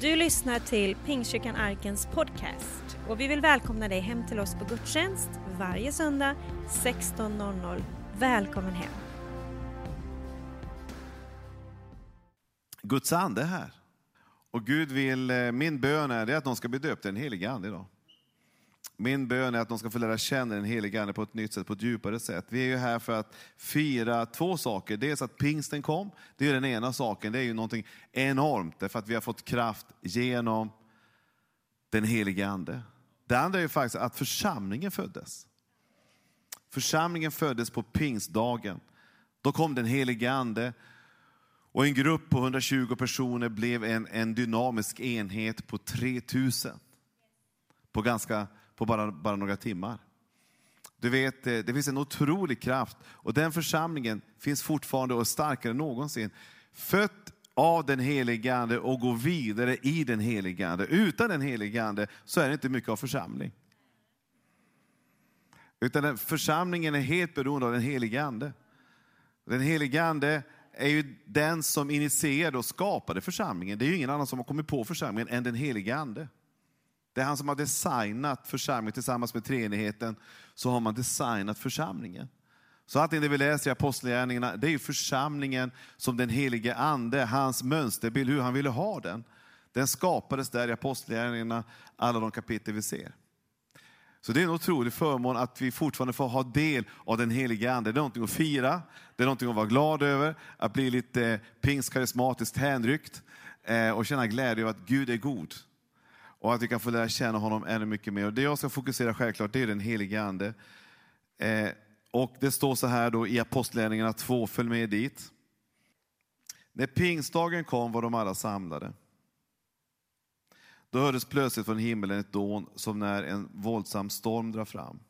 Du lyssnar till Pingstkyrkan Arkens podcast och vi vill välkomna dig hem till oss på gudstjänst varje söndag 16.00. Välkommen hem! Guds ande är här. Och Gud vill, eh, min bön är det att de ska bli döpta i den helige ande idag. Min bön är att de ska få lära känna den helige ande på ett nytt sätt, på ett djupare sätt. Vi är ju här för att fira två saker. Dels att pingsten kom, det är den ena saken. Det är ju någonting enormt, därför att vi har fått kraft genom den helige ande. Det andra är ju faktiskt att församlingen föddes. Församlingen föddes på pingstdagen. Då kom den helige ande och en grupp på 120 personer blev en, en dynamisk enhet på 3000. På, ganska, på bara, bara några timmar. Du vet, det finns en otrolig kraft och den församlingen finns fortfarande och är starkare än någonsin. Fött av den helige Ande och gå vidare i den helige Ande. Utan den helige Ande så är det inte mycket av församling. Utan församlingen är helt beroende av den helige Ande. Den helige Ande är ju den som initierade och skapade församlingen. Det är ju ingen annan som har kommit på församlingen än den helige Ande. Det är han som har designat församlingen tillsammans med treenigheten, så har man designat församlingen. Så allting det vi läser i Apostlagärningarna, det är ju församlingen som den helige Ande, hans mönsterbild, hur han ville ha den. Den skapades där i Apostlagärningarna, alla de kapitel vi ser. Så det är en otrolig förmån att vi fortfarande får ha del av den helige Ande. Det är någonting att fira, det är någonting att vara glad över, att bli lite pingstkarismatiskt hänryckt eh, och känna glädje över att Gud är god. Och att vi kan få lära känna honom ännu mycket mer. Och det jag ska fokusera självklart, det är den helige Ande. Eh, och det står så här då i Apostlagärningarna 2, följ med dit. När pingstdagen kom var de alla samlade. Då hördes plötsligt från himmelen ett dån som när en våldsam storm drar fram.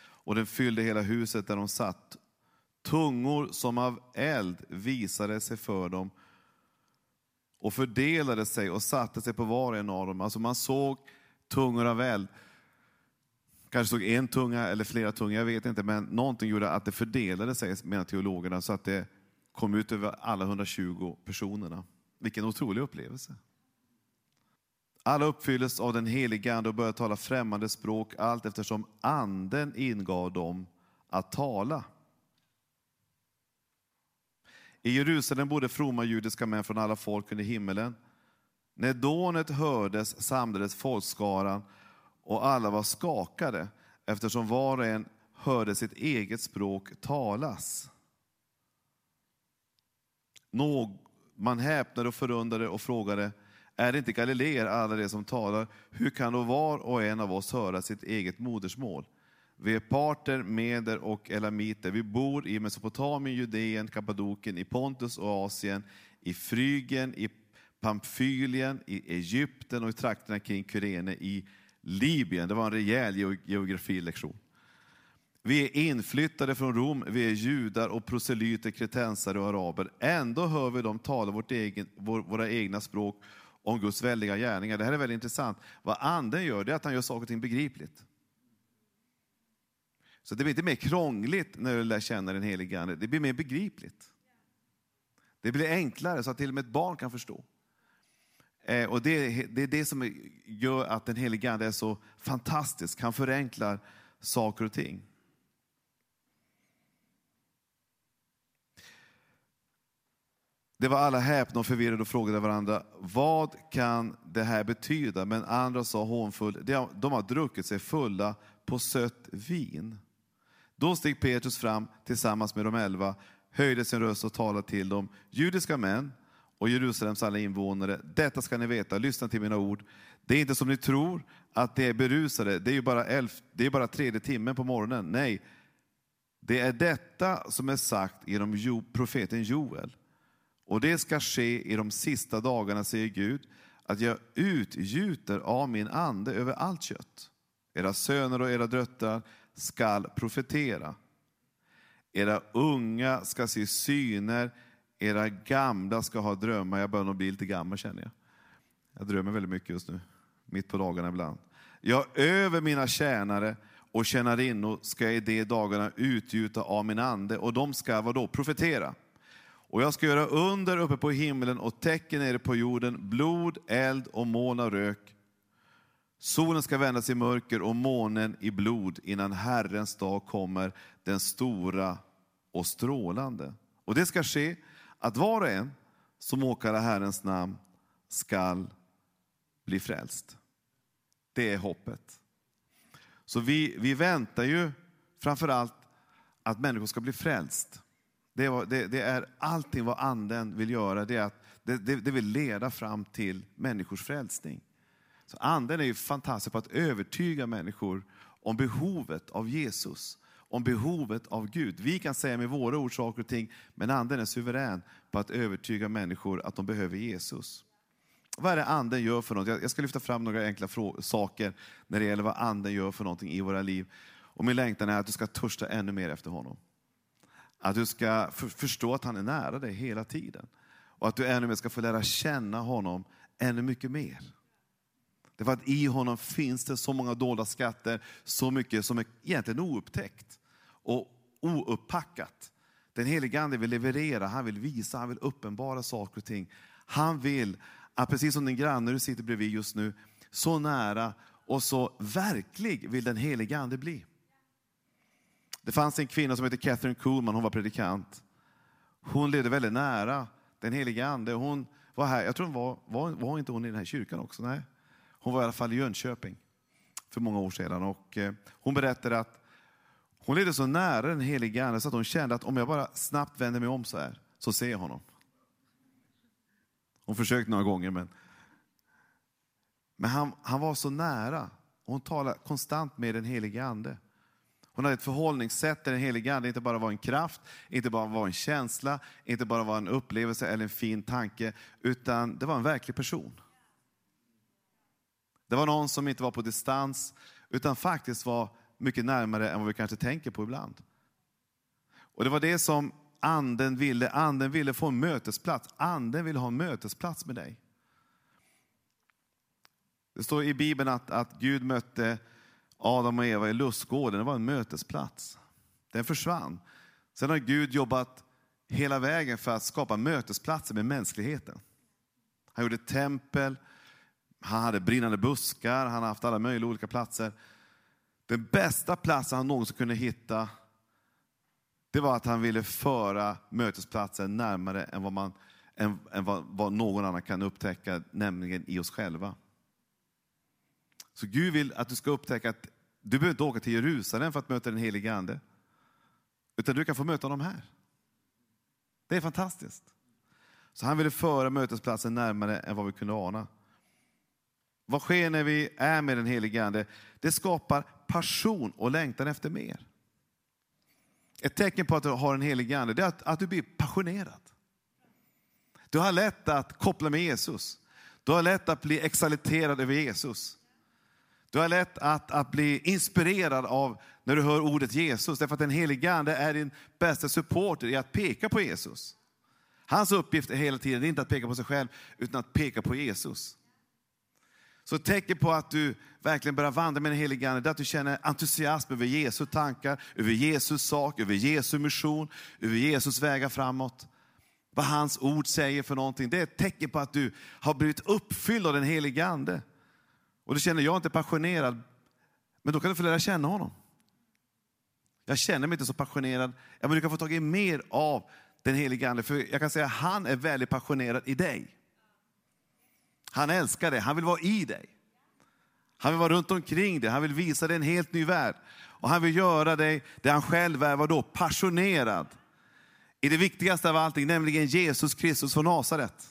Och den fyllde hela huset där de satt. Tungor som av eld visade sig för dem och fördelade sig och satte sig på var och en av dem. Alltså man såg tungor av eld. Kanske såg en tunga eller flera tungor, jag vet inte, men någonting gjorde att det fördelade sig, menar teologerna, så att det kom ut över alla 120 personerna. Vilken otrolig upplevelse. Alla uppfylldes av den heliga Ande och började tala främmande språk allt eftersom Anden ingav dem att tala. I Jerusalem bodde fromma judiska män från alla folk under himmelen. När dånet hördes samlades folkskaran och alla var skakade eftersom var och en hörde sitt eget språk talas. Någ, man häpnade och förundrade och frågade är det inte galileer alla de som talar? Hur kan då var och en av oss höra sitt eget modersmål? Vi är parter, meder och elamiter. Vi bor i Mesopotamien, Judeen, Kappadokien, i Pontus och Asien, i Frygien, i Pamfylien, i Egypten och i trakterna kring Kyrene, i Libyen. Det var en rejäl geografilektion. Vi är inflyttade från Rom, vi är judar och proselyter, kretensare och araber. Ändå hör vi dem tala vårt egen, våra egna språk om Guds väldiga gärningar. Det här är väldigt intressant. Vad anden gör, det är att han gör saker och ting begripligt. Så det blir inte mer krångligt när du lär känna den helige Ande, det blir mer begripligt. Det blir enklare så att till och med ett barn kan förstå. Eh, och det, det är det som gör att den helige Ande är så fantastisk. Han förenklar saker och ting. Det var alla häpna och förvirrade och frågade varandra, vad kan det här betyda? Men andra sa hånfullt, de har druckit sig fulla på sött vin. Då steg Petrus fram tillsammans med de elva, höjde sin röst och talade till dem. Judiska män och Jerusalems alla invånare, detta ska ni veta, lyssna till mina ord. Det är inte som ni tror att det är berusade, det är ju bara, elf, det är bara tredje timmen på morgonen. Nej, det är detta som är sagt genom profeten Joel. Och det ska ske i de sista dagarna, säger Gud, att jag utgjuter av min ande över allt kött. Era söner och era döttrar skall profetera. Era unga ska se syner, era gamla ska ha drömmar. Jag börjar nog bli lite gammal känner jag. Jag drömmer väldigt mycket just nu, mitt på dagarna ibland. Jag över mina tjänare och tjänarinnor ska i de dagarna utgjuta av min ande och de ska vadå? Profetera. Och jag ska göra under uppe på himlen och tecken nere på jorden, blod, eld och moln av rök. Solen ska vändas i mörker och månen i blod innan Herrens dag kommer, den stora och strålande. Och det ska ske att var och en som åkallar Herrens namn skall bli frälst. Det är hoppet. Så vi, vi väntar ju framför allt att människor ska bli frälst. Det är, det, det är allting vad anden vill göra, det, är att, det, det, det vill leda fram till människors frälsning. Så anden är ju fantastisk på att övertyga människor om behovet av Jesus, om behovet av Gud. Vi kan säga med våra ord saker och ting, men anden är suverän på att övertyga människor att de behöver Jesus. Vad är det anden gör för något? Jag ska lyfta fram några enkla saker när det gäller vad anden gör för någonting i våra liv. Och min längtan är att du ska törsta ännu mer efter honom. Att du ska förstå att han är nära dig hela tiden. Och att du ännu mer ska få lära känna honom ännu mycket mer. Därför att i honom finns det så många dolda skatter, så mycket som är egentligen oupptäckt och ouppackat. Den helige Ande vill leverera, han vill visa, han vill uppenbara saker och ting. Han vill att precis som din granne du sitter bredvid just nu, så nära och så verklig vill den helige Ande bli. Det fanns en kvinna som hette Catherine Kuhlman, hon var predikant. Hon levde väldigt nära den helige Ande. Hon var här, jag tror hon var, var, var inte hon i den här kyrkan också? Nej. Hon var i alla fall i Jönköping för många år sedan. Och, eh, hon berättade att hon levde så nära den helige Ande så att hon kände att om jag bara snabbt vänder mig om så här, så ser jag honom. Hon försökte några gånger, men, men han, han var så nära. hon talade konstant med den helige Ande. Hon hade ett förhållningssätt där den helige Ande inte bara var en kraft, inte bara var en känsla, inte bara var en upplevelse eller en fin tanke, utan det var en verklig person. Det var någon som inte var på distans, utan faktiskt var mycket närmare än vad vi kanske tänker på ibland. Och det var det som anden ville. Anden ville få en mötesplats. Anden ville ha en mötesplats med dig. Det står i Bibeln att, att Gud mötte Adam och Eva i lustgården. Det var en mötesplats. Den försvann. Sen har Gud jobbat hela vägen för att skapa mötesplatser med mänskligheten. Han gjorde tempel, han hade brinnande buskar, han har haft alla möjliga olika platser. Den bästa platsen han någonsin kunde hitta, det var att han ville föra mötesplatsen närmare än vad, man, än, än vad, vad någon annan kan upptäcka, nämligen i oss själva. Så Gud vill att du ska upptäcka att du behöver inte åka till Jerusalem för att möta den helige Ande. Utan du kan få möta honom här. Det är fantastiskt. Så han ville föra mötesplatsen närmare än vad vi kunde ana. Vad sker när vi är med den helige Ande? Det skapar passion och längtan efter mer. Ett tecken på att du har en helig Ande är att, att du blir passionerad. Du har lätt att koppla med Jesus. Du har lätt att bli exalterad över Jesus. Du har lätt att, att bli inspirerad av när du hör ordet Jesus. Därför att den helige Ande är din bästa supporter i att peka på Jesus. Hans uppgift är hela tiden inte att peka på sig själv, utan att peka på Jesus. Så ett tecken på att du verkligen börjar vandra med den helige Ande, det är att du känner entusiasm över Jesu tankar, över Jesus sak, över Jesu mission, över Jesus vägar framåt. Vad hans ord säger för någonting. Det är ett tecken på att du har blivit uppfylld av den helige Ande. Och du känner, jag är inte passionerad, men då kan du få lära känna honom. Jag känner mig inte så passionerad. Ja, men du kan få tag i mer av den helige Ande, för jag kan säga han är väldigt passionerad i dig. Han älskar dig, han vill vara i dig. Han vill vara runt omkring dig, han vill visa dig en helt ny värld. Och han vill göra dig det han själv är, vadå? Passionerad. I det viktigaste av allting, nämligen Jesus Kristus från Nasaret.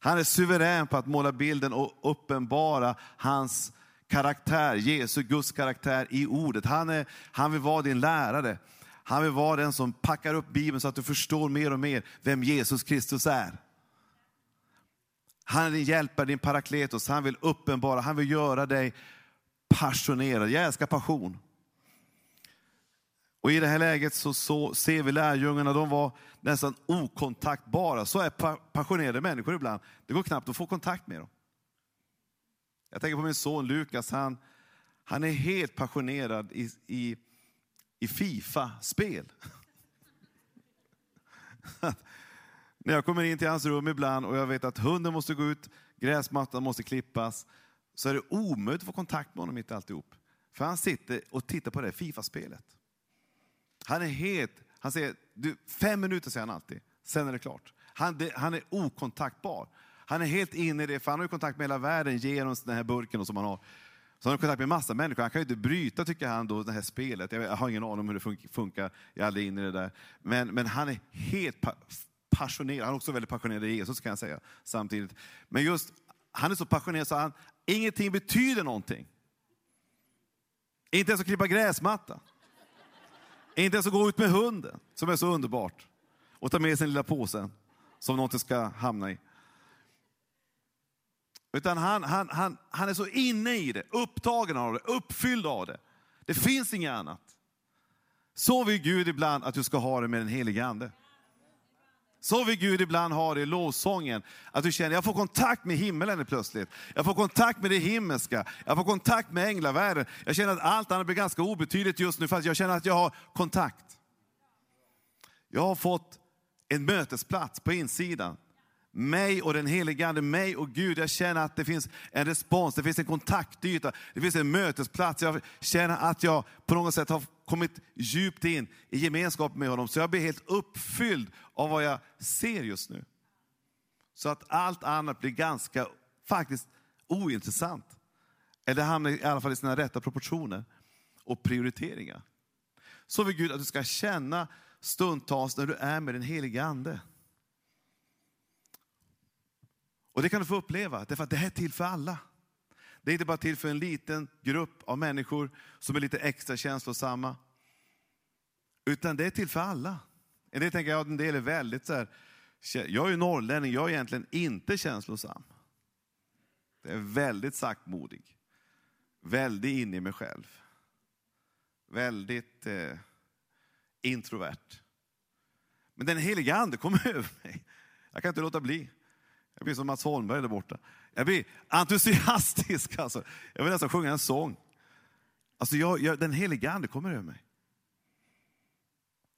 Han är suverän på att måla bilden och uppenbara hans karaktär, Jesu Guds karaktär i ordet. Han, är, han vill vara din lärare. Han vill vara den som packar upp Bibeln så att du förstår mer och mer vem Jesus Kristus är. Han är din hjälpare, din parakletos. Han vill uppenbara, han vill göra dig passionerad. Jag älskar passion. Och i det här läget så, så ser vi lärjungarna, de var nästan okontaktbara. Så är passionerade människor ibland. Det går knappt att få kontakt med dem. Jag tänker på min son Lukas, han, han är helt passionerad i, i, i Fifa-spel. När jag kommer in till hans rum ibland och jag vet att hunden måste gå ut, gräsmattan måste klippas, så är det omöjligt att få kontakt med honom mitt i alltihop. För han sitter och tittar på det Fifa-spelet. Han är helt, han säger, du, fem minuter säger han alltid, sen är det klart. Han, det, han är okontaktbar. Han är helt inne i det, för han har ju kontakt med hela världen genom den här burken som han har. Så han har kontakt med massa människor. Han kan ju inte bryta, tycker han, då, det här spelet. Jag har ingen aning om hur det funkar. Jag är aldrig inne i det där. Men, men han är helt passionerad. Han är också väldigt passionerad i Jesus, kan jag säga. Samtidigt. Men just, han är så passionerad så han, ingenting betyder någonting. Inte ens att klippa gräsmatta. Inte ens att gå ut med hunden, som är så underbart. Och ta med sin lilla påse, som någonting ska hamna i. Utan han, han, han, han är så inne i det, upptagen av det, uppfylld av det. Det finns inget annat. Så vill Gud ibland att du ska ha det med den helige Ande. Så vill Gud ibland ha det i lovsången. Att du känner, jag får kontakt med himmelen plötsligt. Jag får kontakt med det himmelska. Jag får kontakt med änglavärlden. Jag känner att allt annat blir ganska obetydligt just nu, fast jag känner att jag har kontakt. Jag har fått en mötesplats på insidan mig och den helige Ande, mig och Gud. Jag känner att det finns en respons, det finns en kontaktyta, det finns en mötesplats. Jag känner att jag på något sätt har kommit djupt in i gemenskap med honom. Så jag blir helt uppfylld av vad jag ser just nu. Så att allt annat blir ganska, faktiskt ointressant. Eller hamnar i alla fall i sina rätta proportioner och prioriteringar. Så vill Gud att du ska känna stundtals när du är med den helige Ande. Och det kan du få uppleva, därför att det här är till för alla. Det är inte bara till för en liten grupp av människor som är lite extra känslosamma. Utan det är till för alla. En del tänker att en del är väldigt så här, jag är ju norrlänning, jag är egentligen inte känslosam. Det är väldigt saktmodig. Väldigt inne i mig själv. Väldigt eh, introvert. Men den heliga ande kommer över mig. Jag kan inte låta bli. Jag blir som Mats Holmberg där borta. Jag blir entusiastisk alltså. Jag vill nästan sjunga en sång. Alltså jag, jag, den heliga Ande kommer över mig.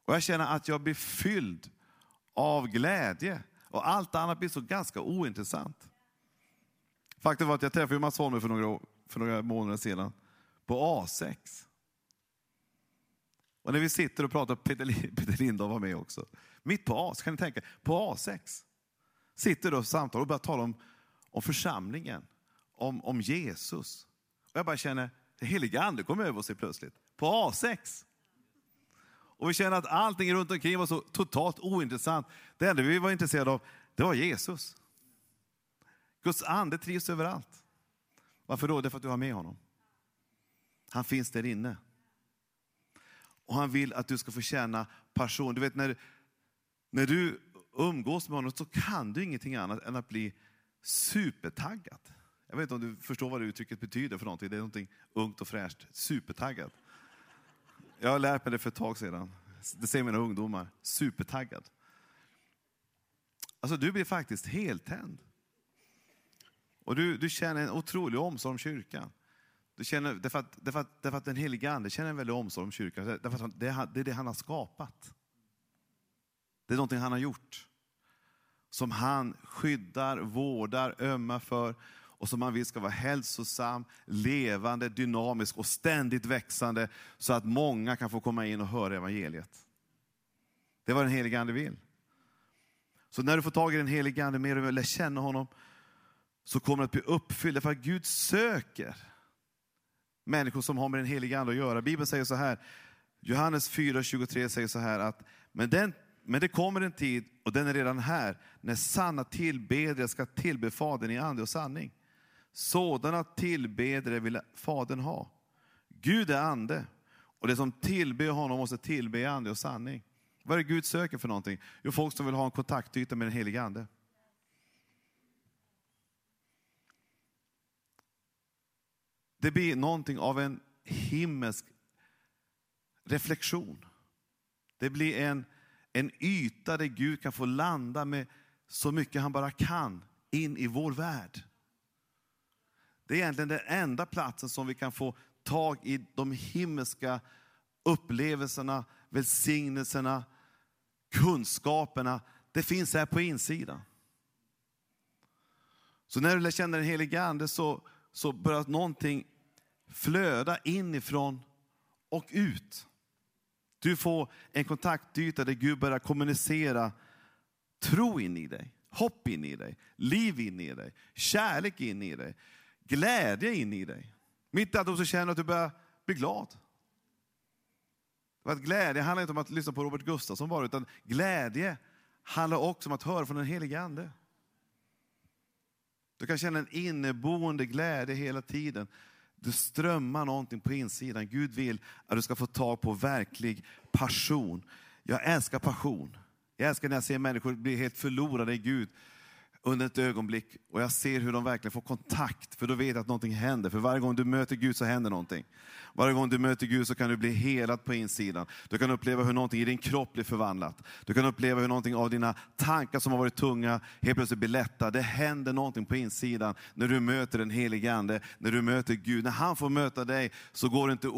Och jag känner att jag blir fylld av glädje. Och allt annat blir så ganska ointressant. Faktum var att jag träffade Mats Holmberg för några, för några månader sedan på A6. Och när vi sitter och pratar, Peter, Lindahl var med också. Mitt på A6, kan ni tänka på A6 sitter då och samtalar och börjar tala om, om församlingen, om, om Jesus. Och jag bara känner, den heliga ande kom över oss plötsligt, på A6. Och vi känner att allting runt omkring var så totalt ointressant. Det enda vi var intresserade av, det var Jesus. Guds ande trivs överallt. Varför då? Det är för att du har med honom. Han finns där inne. Och han vill att du ska få känna passion. Du vet när, när du umgås med honom så kan du ingenting annat än att bli supertaggad. Jag vet inte om du förstår vad det uttrycket betyder för någonting. Det är någonting ungt och fräscht. Supertaggad. Jag har lärt mig det för ett tag sedan. Det säger mina ungdomar. Supertaggad. Alltså du blir faktiskt heltänd. Och du, du känner en otrolig omsorg om kyrkan. Du känner, därför, att, därför, att, därför att den helige Ande känner en väldig omsorg om kyrkan. Därför att det, det är det han har skapat. Det är någonting han har gjort. Som han skyddar, vårdar, ömmar för och som han vill ska vara hälsosam, levande, dynamisk och ständigt växande så att många kan få komma in och höra evangeliet. Det är vad den helige Ande vill. Så när du får tag i den helige Ande mer och lär känna honom så kommer du att bli uppfylld. För att Gud söker människor som har med den helige Ande att göra. Bibeln säger så här, Johannes 4.23 säger så här att men den men det kommer en tid, och den är redan här, när sanna tillbedjare ska tillbe Fadern i ande och sanning. Sådana tillbedjare vill Fadern ha. Gud är ande, och det som tillber honom måste tillbe i ande och sanning. Vad är det Gud söker för någonting? Jo, folk som vill ha en kontaktyta med den helige Ande. Det blir någonting av en himmelsk reflektion. Det blir en en yta där Gud kan få landa med så mycket han bara kan in i vår värld. Det är egentligen den enda platsen som vi kan få tag i de himmelska upplevelserna, välsignelserna, kunskaperna, det finns här på insidan. Så när du lär känna den helige Ande så, så börjar någonting flöda inifrån och ut. Du får en kontaktyta där Gud börjar kommunicera tro in i dig, hopp in i dig, liv in i dig, kärlek in i dig, glädje in i dig. Mitt i allt så känner du att du börjar bli glad. Att glädje handlar inte om att lyssna på Robert Gustafsson bara, utan glädje handlar också om att höra från den helige Ande. Du kan känna en inneboende glädje hela tiden. Det strömmar någonting på insidan. Gud vill att du ska få tag på verklig passion. Jag älskar passion. Jag älskar när jag ser människor bli helt förlorade i Gud under ett ögonblick och jag ser hur de verkligen får kontakt, för då vet jag att någonting händer. För varje gång du möter Gud så händer någonting. Varje gång du möter Gud så kan du bli helad på insidan. Du kan uppleva hur någonting i din kropp blir förvandlat. Du kan uppleva hur någonting av dina tankar som har varit tunga helt plötsligt blir lätta. Det händer någonting på insidan när du möter den helige Ande, när du möter Gud. När han får möta dig så går det inte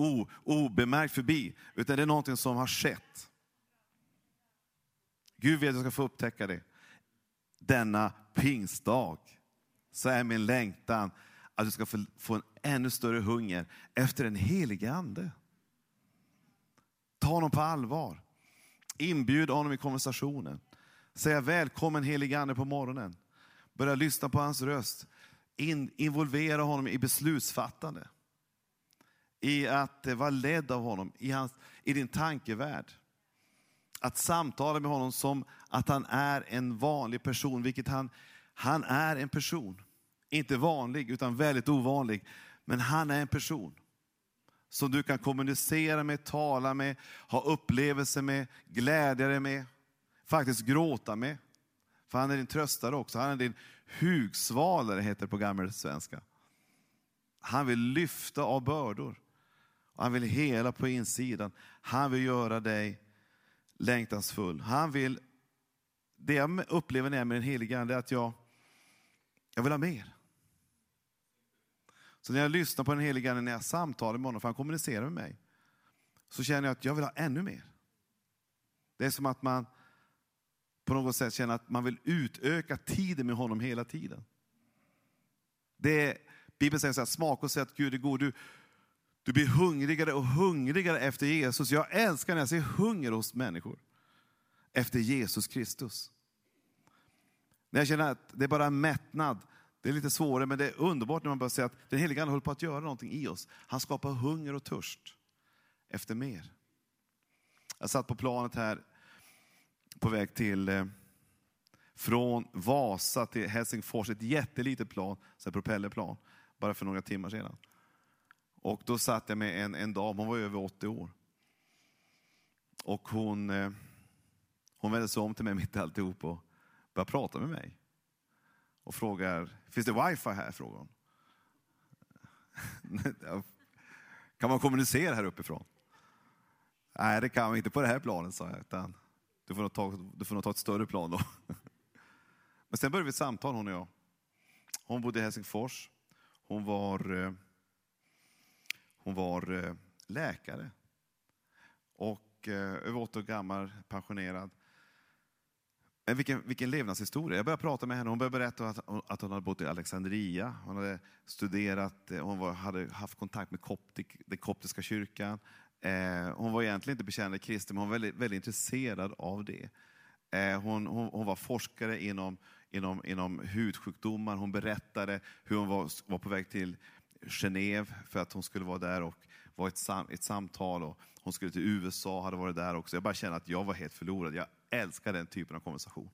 obemärkt förbi, utan det är någonting som har skett. Gud vill att du ska få upptäcka det. Denna pingstdag så är min längtan att du ska få en ännu större hunger efter den helige Ande. Ta honom på allvar. Inbjud honom i konversationen. Säga välkommen helige Ande på morgonen. Börja lyssna på hans röst. In, involvera honom i beslutsfattande. I att eh, vara ledd av honom i, hans, i din tankevärld. Att samtala med honom som att han är en vanlig person, vilket han, han är en person. Inte vanlig, utan väldigt ovanlig. Men han är en person som du kan kommunicera med, tala med, ha upplevelser med, glädja dig med, faktiskt gråta med. För han är din tröstare också. Han är din hugsvalare, heter det på gammal svenska. Han vill lyfta av bördor. Han vill hela på insidan. Han vill göra dig längtansfull. Han vill, det jag upplever när jag är med den helige Ande är att jag, jag vill ha mer. Så när jag lyssnar på den helige Ande, när jag samtalar med honom, för han kommunicerar med mig, så känner jag att jag vill ha ännu mer. Det är som att man på något sätt känner att man vill utöka tiden med honom hela tiden. Det är, Bibeln säger så här, smaka och se att Gud är god. Du, du blir hungrigare och hungrigare efter Jesus. Jag älskar när jag ser hunger hos människor efter Jesus Kristus. När jag känner att det är bara mättnad, det är lite svårare, men det är underbart när man börjar se att den helige Ande håller på att göra någonting i oss. Han skapar hunger och törst efter mer. Jag satt på planet här på väg till eh, från Vasa till Helsingfors, ett jättelitet plan, så propellerplan, bara för några timmar sedan. Och då satt jag med en, en dam, hon var över 80 år. Och hon, eh, hon vände sig om till mig mitt i alltihop och började prata med mig. Och frågar, finns det wifi här? frågar hon. kan man kommunicera här uppifrån? Nej, det kan vi inte på det här planet, sa jag. Utan du, får nog ta, du får nog ta ett större plan då. Men sen började vi ett samtal, hon och jag. Hon bodde i Helsingfors. Hon var eh, hon var eh, läkare och eh, över 80 år gammal, pensionerad. Men vilken, vilken levnadshistoria. Jag började prata med henne, hon började berätta att, att hon hade bott i Alexandria, hon hade studerat, eh, hon var, hade haft kontakt med koptik, den koptiska kyrkan. hon var egentligen inte bekännande kristen, men hon var väldigt, väldigt intresserad av det. hon, hon, hon, var forskare inom, inom, inom hudsjukdomar, hon berättade hur hon var, var på väg till Genève för att hon skulle vara där och var ett, sam, ett samtal. Och hon skulle till USA, hade varit där också. Jag bara kände att jag var helt förlorad. Jag älskar den typen av konversation.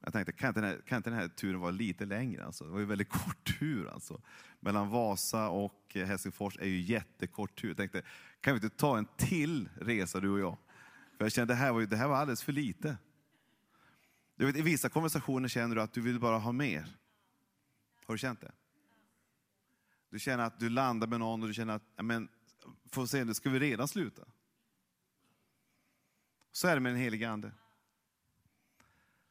Jag tänkte, kan inte den här, kan inte den här turen vara lite längre? Alltså? Det var ju en väldigt kort tur. Alltså. Mellan Vasa och Helsingfors är ju jättekort tur. Jag tänkte, kan vi inte ta en till resa du och jag? För jag kände, det här var, ju, det här var alldeles för lite. Du vet, I vissa konversationer känner du att du vill bara ha mer. Har du känt det? Du känner att du landar med någon och du känner att, men, får se, ska vi redan sluta? Så är det med den helige Ande.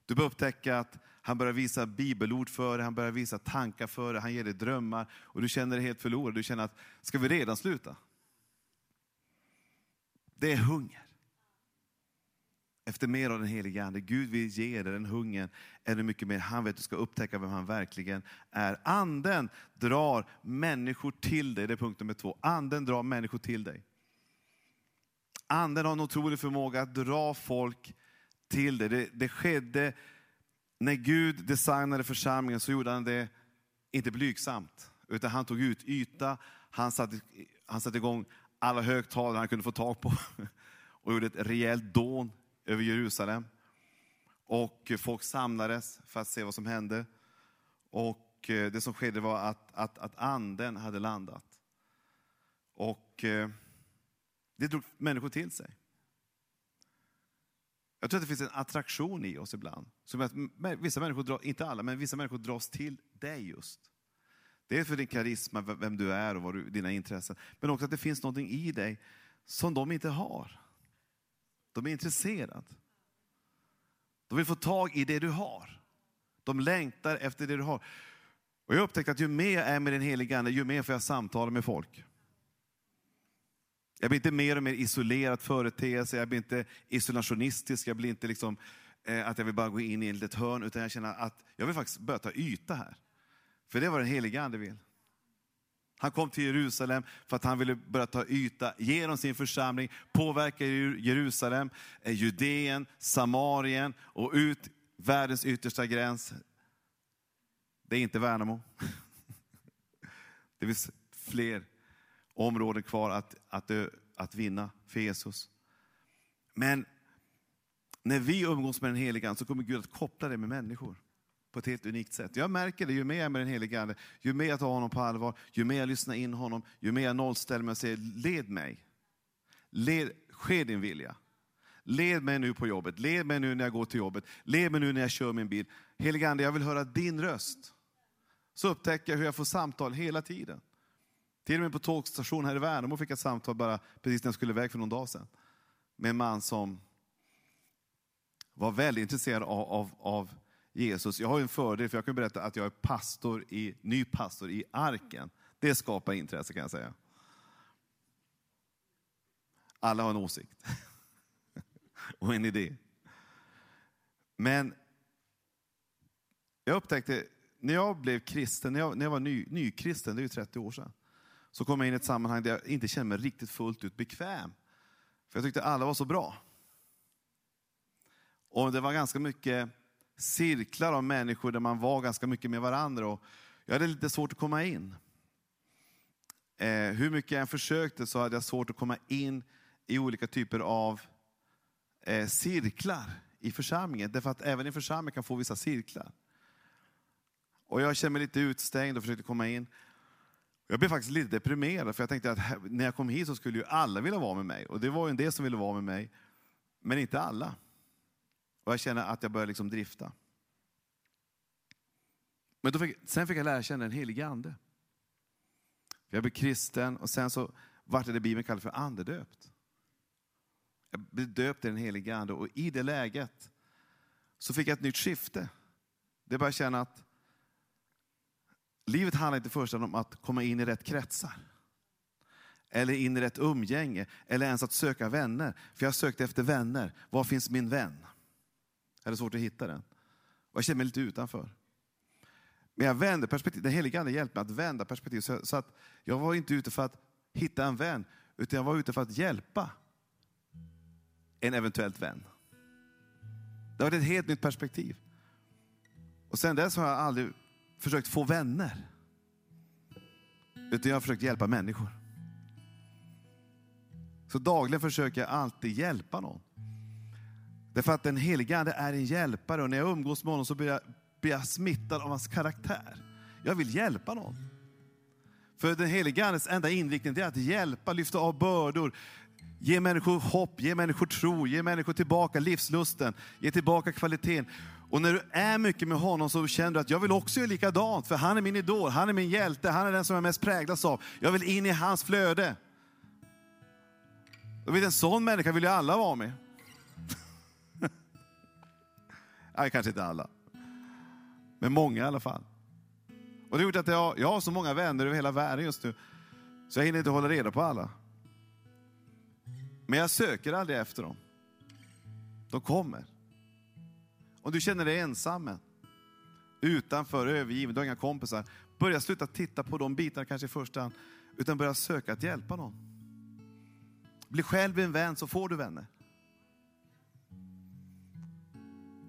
Du börjar upptäcka att han börjar visa bibelord för dig, han börjar visa tankar för dig, han ger dig drömmar och du känner dig helt förlorad. Du känner att, ska vi redan sluta? Det är hunger efter mer av den helige Ande. Gud vill ge dig den hungern ännu mycket mer. Han vet att du ska upptäcka vem han verkligen är. Anden drar människor till dig. Det är punkt nummer två. Anden drar människor till dig. Anden har en otrolig förmåga att dra folk till dig. Det, det skedde när Gud designade församlingen så gjorde han det inte blygsamt. Utan han tog ut yta, han satte, han satte igång alla högtalare han kunde få tag på och gjorde ett rejält dån över Jerusalem. Och folk samlades för att se vad som hände. Och eh, det som skedde var att, att, att anden hade landat. Och eh, det drog människor till sig. Jag tror att det finns en attraktion i oss ibland. Som att vissa människor, drar, inte alla, men vissa människor dras till dig just. Det är för din karisma, vem du är och vad du, dina intressen. Men också att det finns någonting i dig som de inte har. De är intresserade. De vill få tag i det du har. De längtar efter det du har. Och jag upptäckte att ju mer jag är med den helige Ande, ju mer får jag samtala med folk. Jag blir inte mer och mer isolerad företeelse, jag blir inte isolationistisk, jag blir inte liksom, eh, att jag vill bara gå in i ett litet hörn, utan jag känner att jag vill faktiskt börja ta yta här. För det är vad den helige Ande vill. Han kom till Jerusalem för att han ville börja ta yta genom sin församling, påverka Jerusalem, eh, Judeen, Samarien och ut världens yttersta gräns. Det är inte Värnamo. Det finns fler områden kvar att, att, att vinna för Jesus. Men när vi umgås med den heliga Ande så kommer Gud att koppla det med människor på ett helt unikt sätt. Jag märker det, ju mer jag är med den helige Ande, ju mer jag tar honom på allvar, ju mer jag lyssnar in honom, ju mer jag nollställer mig och säger led mig. Led, ske din vilja. Led mig nu på jobbet, led mig nu när jag går till jobbet, led mig nu när jag kör min bil. Helige Ande, jag vill höra din röst. Så upptäcker jag hur jag får samtal hela tiden. Till och med på tågstationen här i Värnamo fick jag ett samtal bara precis när jag skulle iväg för någon dag sedan. Med en man som var väldigt intresserad av, av, av Jesus. Jag har en fördel, för jag kan berätta att jag är pastor i, ny pastor i Arken. Det skapar intresse kan jag säga. Alla har en åsikt och en idé. Men jag upptäckte, när jag blev kristen, när jag, när jag var ny, nykristen, det är ju 30 år sedan, så kom jag in i ett sammanhang där jag inte kände mig riktigt fullt ut bekväm. För jag tyckte alla var så bra. Och det var ganska mycket cirklar av människor där man var ganska mycket med varandra. Och jag hade lite svårt att komma in. Eh, hur mycket jag än försökte så hade jag svårt att komma in i olika typer av eh, cirklar i församlingen. Därför att även i församlingen kan få vissa cirklar. Och jag kände mig lite utstängd och försökte komma in. Jag blev faktiskt lite deprimerad för jag tänkte att när jag kom hit så skulle ju alla vilja vara med mig. Och det var ju en del som ville vara med mig, men inte alla. Och jag känner att jag börjar liksom drifta. Men då fick, sen fick jag lära känna den helige Ande. Jag blev kristen och sen så vart det Bibeln kallar för andedöpt. Jag blev döpt i den helige Ande och i det läget så fick jag ett nytt skifte. Det började känna att livet handlar inte först om att komma in i rätt kretsar. Eller in i rätt umgänge, eller ens att söka vänner. För jag sökte efter vänner. Var finns min vän? Jag hade svårt att hitta den. Och jag kände mig lite utanför. Men jag vände perspektiv. Den helige Ande hjälpte mig att vända perspektiv. Så, så, att jag var inte ute för att hitta en vän, utan jag var ute för att hjälpa en eventuellt vän. Det var ett helt nytt perspektiv. Och sen dess har jag aldrig försökt få vänner. Utan jag har försökt hjälpa människor. Så dagligen försöker jag alltid hjälpa någon. Därför att den helige Ande är en hjälpare och när jag umgås med honom så blir jag, blir jag smittad av hans karaktär. Jag vill hjälpa någon. För den helige Andes enda inriktning är att hjälpa, lyfta av bördor, ge människor hopp, ge människor tro, ge människor tillbaka livslusten, ge tillbaka kvaliteten. Och när du är mycket med honom så känner du att jag vill också göra likadant, för han är min idol, han är min hjälte, han är den som jag mest präglas av. Jag vill in i hans flöde. Och vet, en sån människa vill ju alla vara med. Nej, kanske inte alla. Men många i alla fall. Och det har gjort att jag, jag har så många vänner över hela världen just nu, så jag hinner inte hålla reda på alla. Men jag söker aldrig efter dem. De kommer. Om du känner dig ensam, utanför, övergiven, du har inga kompisar, börja sluta titta på de bitarna kanske i första hand, utan börja söka att hjälpa någon. Bli själv en vän så får du vänner.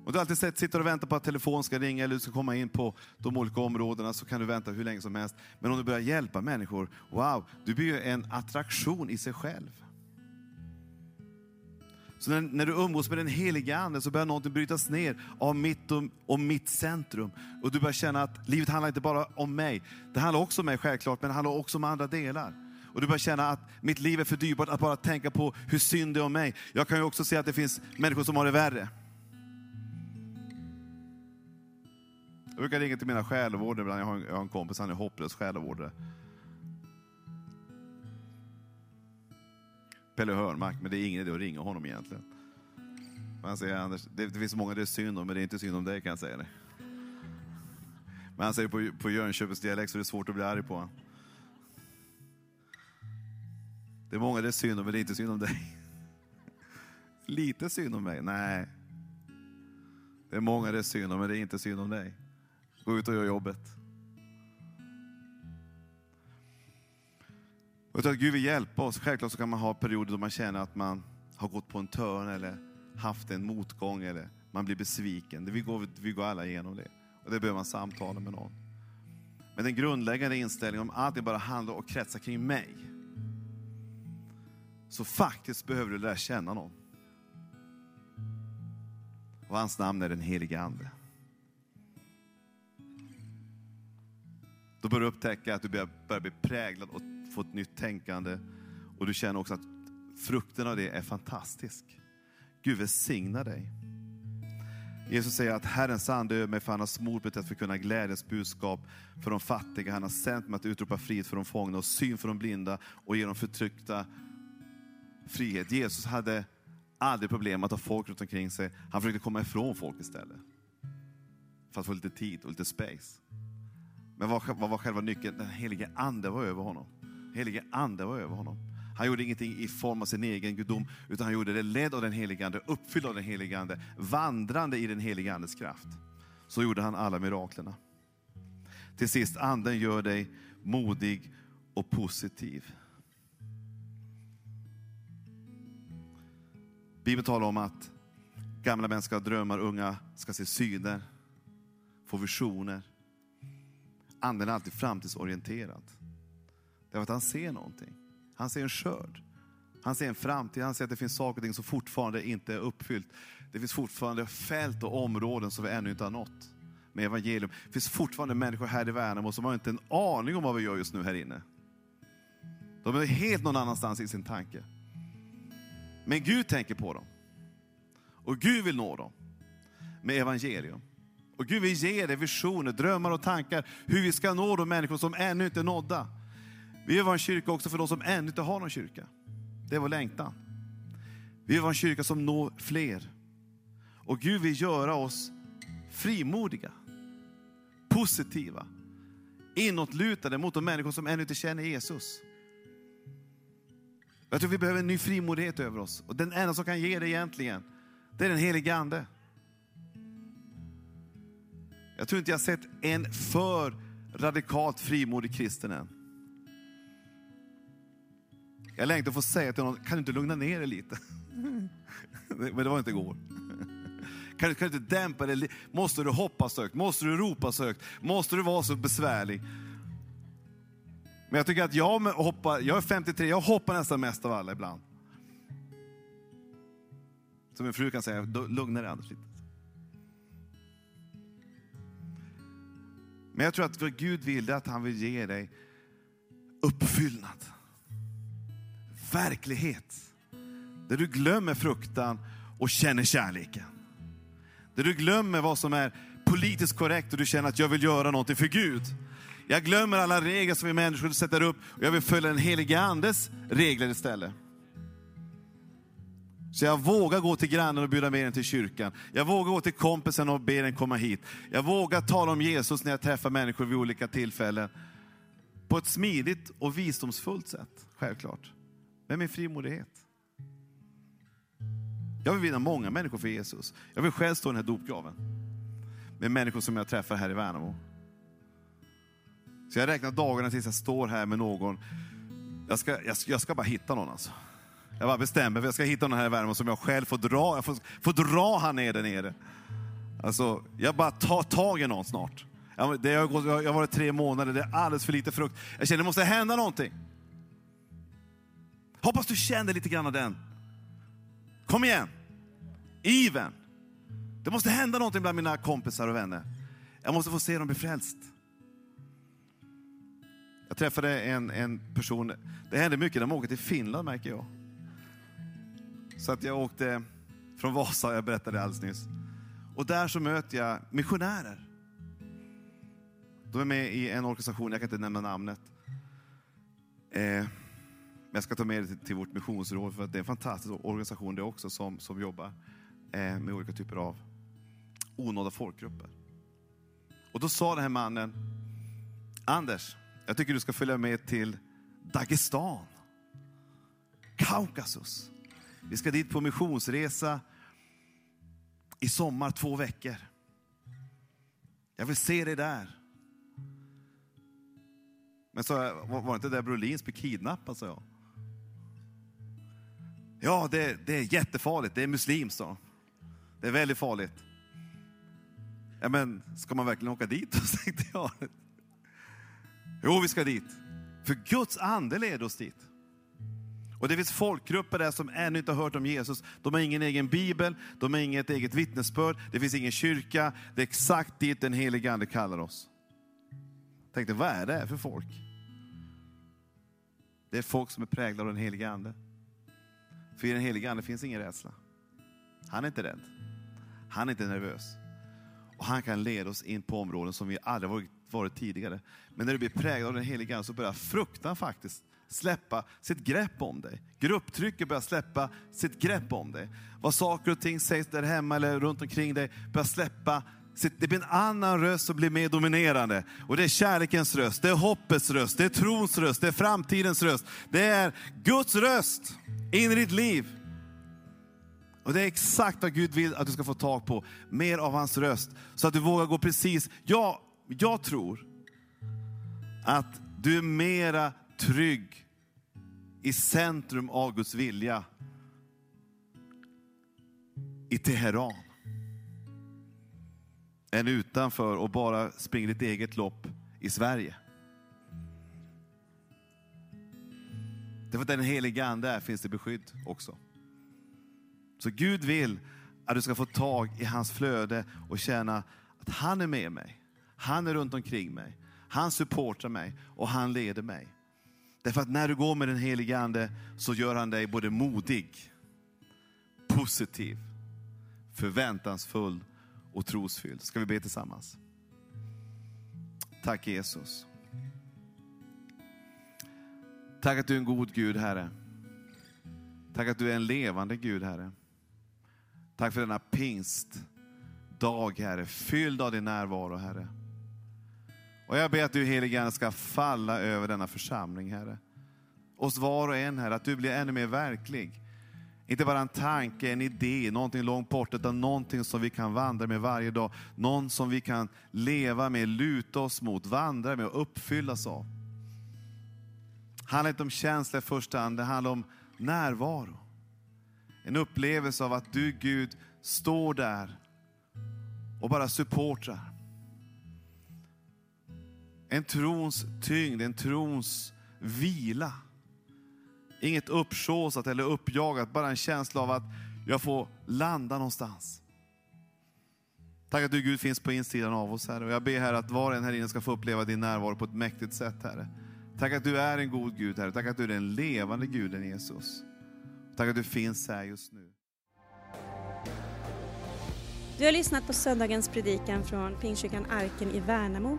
Och du har alltid sett, sitter och väntar på att telefonen ska ringa eller du ska komma in på de olika områdena så kan du vänta hur länge som helst. Men om du börjar hjälpa människor, wow, du blir ju en attraktion i sig själv. Så när, när du umgås med den helige Ande så börjar någonting brytas ner av mitt och, och mitt centrum. Och du börjar känna att livet handlar inte bara om mig. Det handlar också om mig självklart, men det handlar också om andra delar. Och du börjar känna att mitt liv är för dyrbart att bara tänka på hur synd det är om mig. Jag kan ju också se att det finns människor som har det värre. Jag brukar ringa till mina själavårdare ibland. Jag har en, jag har en kompis, han är hopplös själavårdare. Pelle Hörnmark, men det är ingen idé att ringa honom egentligen. Han säger, Anders, det, det finns många det är synd om, men det är inte synd om dig kan jag säga det. Men han säger på, på Jönköpings dialekt så är svårt att bli arg på honom. Det är många det är synd om, men det är inte synd om dig. Lite synd om mig? Nej. Det är många det är synd om, men det är inte synd om dig. Gå ut och gör jobbet. Jag tror att Gud vill hjälpa oss. Självklart så kan man ha perioder då man känner att man har gått på en törn eller haft en motgång eller man blir besviken. Vi går, vi går alla igenom det. Och det behöver man samtala med någon. Men den grundläggande inställningen om allting bara handlar och kretsar kring mig. Så faktiskt behöver du lära känna någon. Och hans namn är den helige Ande. Då börjar du upptäcka att du börjar bli präglad och få ett nytt tänkande. Och du känner också att frukten av det är fantastisk. Gud välsigna dig. Jesus säger att Herrens ande är över mig för han har smort mig till att förkunna glädjens budskap för de fattiga. Han har sänt mig att utropa frihet för de fångna och syn för de blinda och ge de förtryckta frihet. Jesus hade aldrig problem att ha folk runt omkring sig. Han försökte komma ifrån folk istället. För att få lite tid och lite space. Men vad, vad var själva nyckeln? Den helige ande var över honom. Helige ande var över honom. Han gjorde ingenting i form av sin egen gudom, utan han gjorde det ledd av den helige ande, uppfylld av den helige ande, vandrande i den helige andes kraft. Så gjorde han alla miraklerna. Till sist, anden gör dig modig och positiv. Bibeln talar om att gamla män ska ha drömmar, unga ska se syner, få visioner. Anden är alltid framtidsorienterad. Därför att han ser någonting. Han ser en skörd. Han ser en framtid. Han ser att det finns saker och ting som fortfarande inte är uppfyllt. Det finns fortfarande fält och områden som vi ännu inte har nått med evangelium. Det finns fortfarande människor här i Värnamo som har inte en aning om vad vi gör just nu här inne. De är helt någon annanstans i sin tanke. Men Gud tänker på dem. Och Gud vill nå dem med evangelium. Och Gud vill ge dig visioner, drömmar och tankar hur vi ska nå de människor som ännu inte är nådda. Vi vill vara en kyrka också för de som ännu inte har någon kyrka. Det är vår längtan. Vi vill vara en kyrka som når fler. Och Gud vill göra oss frimodiga, positiva, inåtlutade mot de människor som ännu inte känner Jesus. Jag tror vi behöver en ny frimodighet över oss. Och den enda som kan ge det egentligen, det är den helige Ande. Jag tror inte jag sett en för radikalt frimodig kristen än. Jag längtar att få säga till någon, kan du inte lugna ner dig lite? Men det var inte igår. Kan du, kan du inte dämpa dig? Måste du hoppa så högt? Måste du ropa så högt? Måste du vara så besvärlig? Men jag tycker att jag hoppar, jag är 53, jag hoppar nästan mest av alla ibland. Som min fru kan säga, lugna dig Anders lite. Men jag tror att vad Gud vill, är att han vill ge dig uppfyllnad. Verklighet. Där du glömmer fruktan och känner kärleken. Där du glömmer vad som är politiskt korrekt och du känner att jag vill göra någonting för Gud. Jag glömmer alla regler som vi människor sätter upp och jag vill följa den helige Andes regler istället. Så jag vågar gå till grannen och bjuda med den till kyrkan. Jag vågar gå till kompisen och be den komma hit. Jag vågar tala om Jesus när jag träffar människor vid olika tillfällen. På ett smidigt och visdomsfullt sätt, självklart. Med min frimodighet. Jag vill vinna många människor för Jesus. Jag vill själv stå i den här dopgraven. Med människor som jag träffar här i Värnamo. Så jag räknar dagarna tills jag står här med någon. Jag ska, jag, jag ska bara hitta någon alltså. Jag bara bestämmer för jag ska hitta någon här i värmen som jag själv får dra, jag får, får dra han ner där nere. Alltså, jag bara tar tag i någon snart. Jag, det har, gått, jag har varit tre månader, det är alldeles för lite frukt. Jag känner det måste hända någonting. Hoppas du känner lite grann av den. Kom igen! Iven. Det måste hända någonting bland mina kompisar och vänner. Jag måste få se dem bli frälst. Jag träffade en, en person, det händer mycket när man åker till Finland märker jag. Så att jag åkte från Vasa, jag berättade alldeles nyss. Och där så möter jag missionärer. De är med i en organisation, jag kan inte nämna namnet. Eh, men jag ska ta med det till, till vårt missionsråd för att det är en fantastisk organisation det också som, som jobbar eh, med olika typer av onådda folkgrupper. Och då sa den här mannen, Anders, jag tycker du ska följa med till Dagestan, Kaukasus. Vi ska dit på missionsresa i sommar, två veckor. Jag vill se dig där. Men så var det inte där Brolins blev kidnappad, sa jag. Ja, det, det är jättefarligt. Det är muslim, sa Det är väldigt farligt. Ja, men ska man verkligen åka dit? tänkte jag. Jo, vi ska dit. För Guds ande leder oss dit. Och det finns folkgrupper där som ännu inte har hört om Jesus. De har ingen egen bibel, de har inget eget vittnesbörd, det finns ingen kyrka. Det är exakt dit den helige Ande kallar oss. Jag tänkte, vad är det här för folk? Det är folk som är präglade av den helige Ande. För i den helige Ande finns ingen rädsla. Han är inte rädd. Han är inte nervös. Och han kan leda oss in på områden som vi aldrig varit, varit tidigare. Men när du blir präglad av den helige Ande så börjar fruktan faktiskt släppa sitt grepp om dig. Grupptrycket börjar släppa sitt grepp om dig. Vad saker och ting sägs där hemma eller runt omkring dig börjar släppa det blir en annan röst som blir mer dominerande. Och det är kärlekens röst, det är hoppets röst, det är trons röst, det är framtidens röst. Det är Guds röst in i ditt liv. Och det är exakt vad Gud vill att du ska få tag på. Mer av hans röst. Så att du vågar gå precis. Ja, jag tror att du är mera trygg i centrum av Guds vilja i Teheran än utanför och bara springer ditt eget lopp i Sverige. Därför att den heliga Ande är finns det beskydd också. Så Gud vill att du ska få tag i hans flöde och känna att han är med mig. Han är runt omkring mig. Han supportar mig och han leder mig. Därför att när du går med den helige Ande så gör han dig både modig, positiv, förväntansfull och trosfylld. Ska vi be tillsammans? Tack Jesus. Tack att du är en god Gud, Herre. Tack att du är en levande Gud, Herre. Tack för denna pingstdag, Herre, fylld av din närvaro, Herre. Och jag ber att du helige Ande ska falla över denna församling, Herre. Oss var och en, Herre, att du blir ännu mer verklig. Inte bara en tanke, en idé, någonting långt bort, utan någonting som vi kan vandra med varje dag. Någon som vi kan leva med, luta oss mot, vandra med och uppfyllas av. Det handlar inte om känslor i första hand, det handlar om närvaro. En upplevelse av att du Gud står där och bara supportar. En trons tyngd, en trons vila. Inget uppsåsat eller uppjagat, bara en känsla av att jag får landa någonstans. Tack att du Gud finns på insidan av oss Herre. Och jag ber här att var och en här inne ska få uppleva din närvaro på ett mäktigt sätt Herre. Tack att du är en god Gud Herre. Tack att du är den levande Guden Jesus. Tack att du finns här just nu. Du har lyssnat på söndagens predikan från Pingstkyrkan Arken i Värnamo.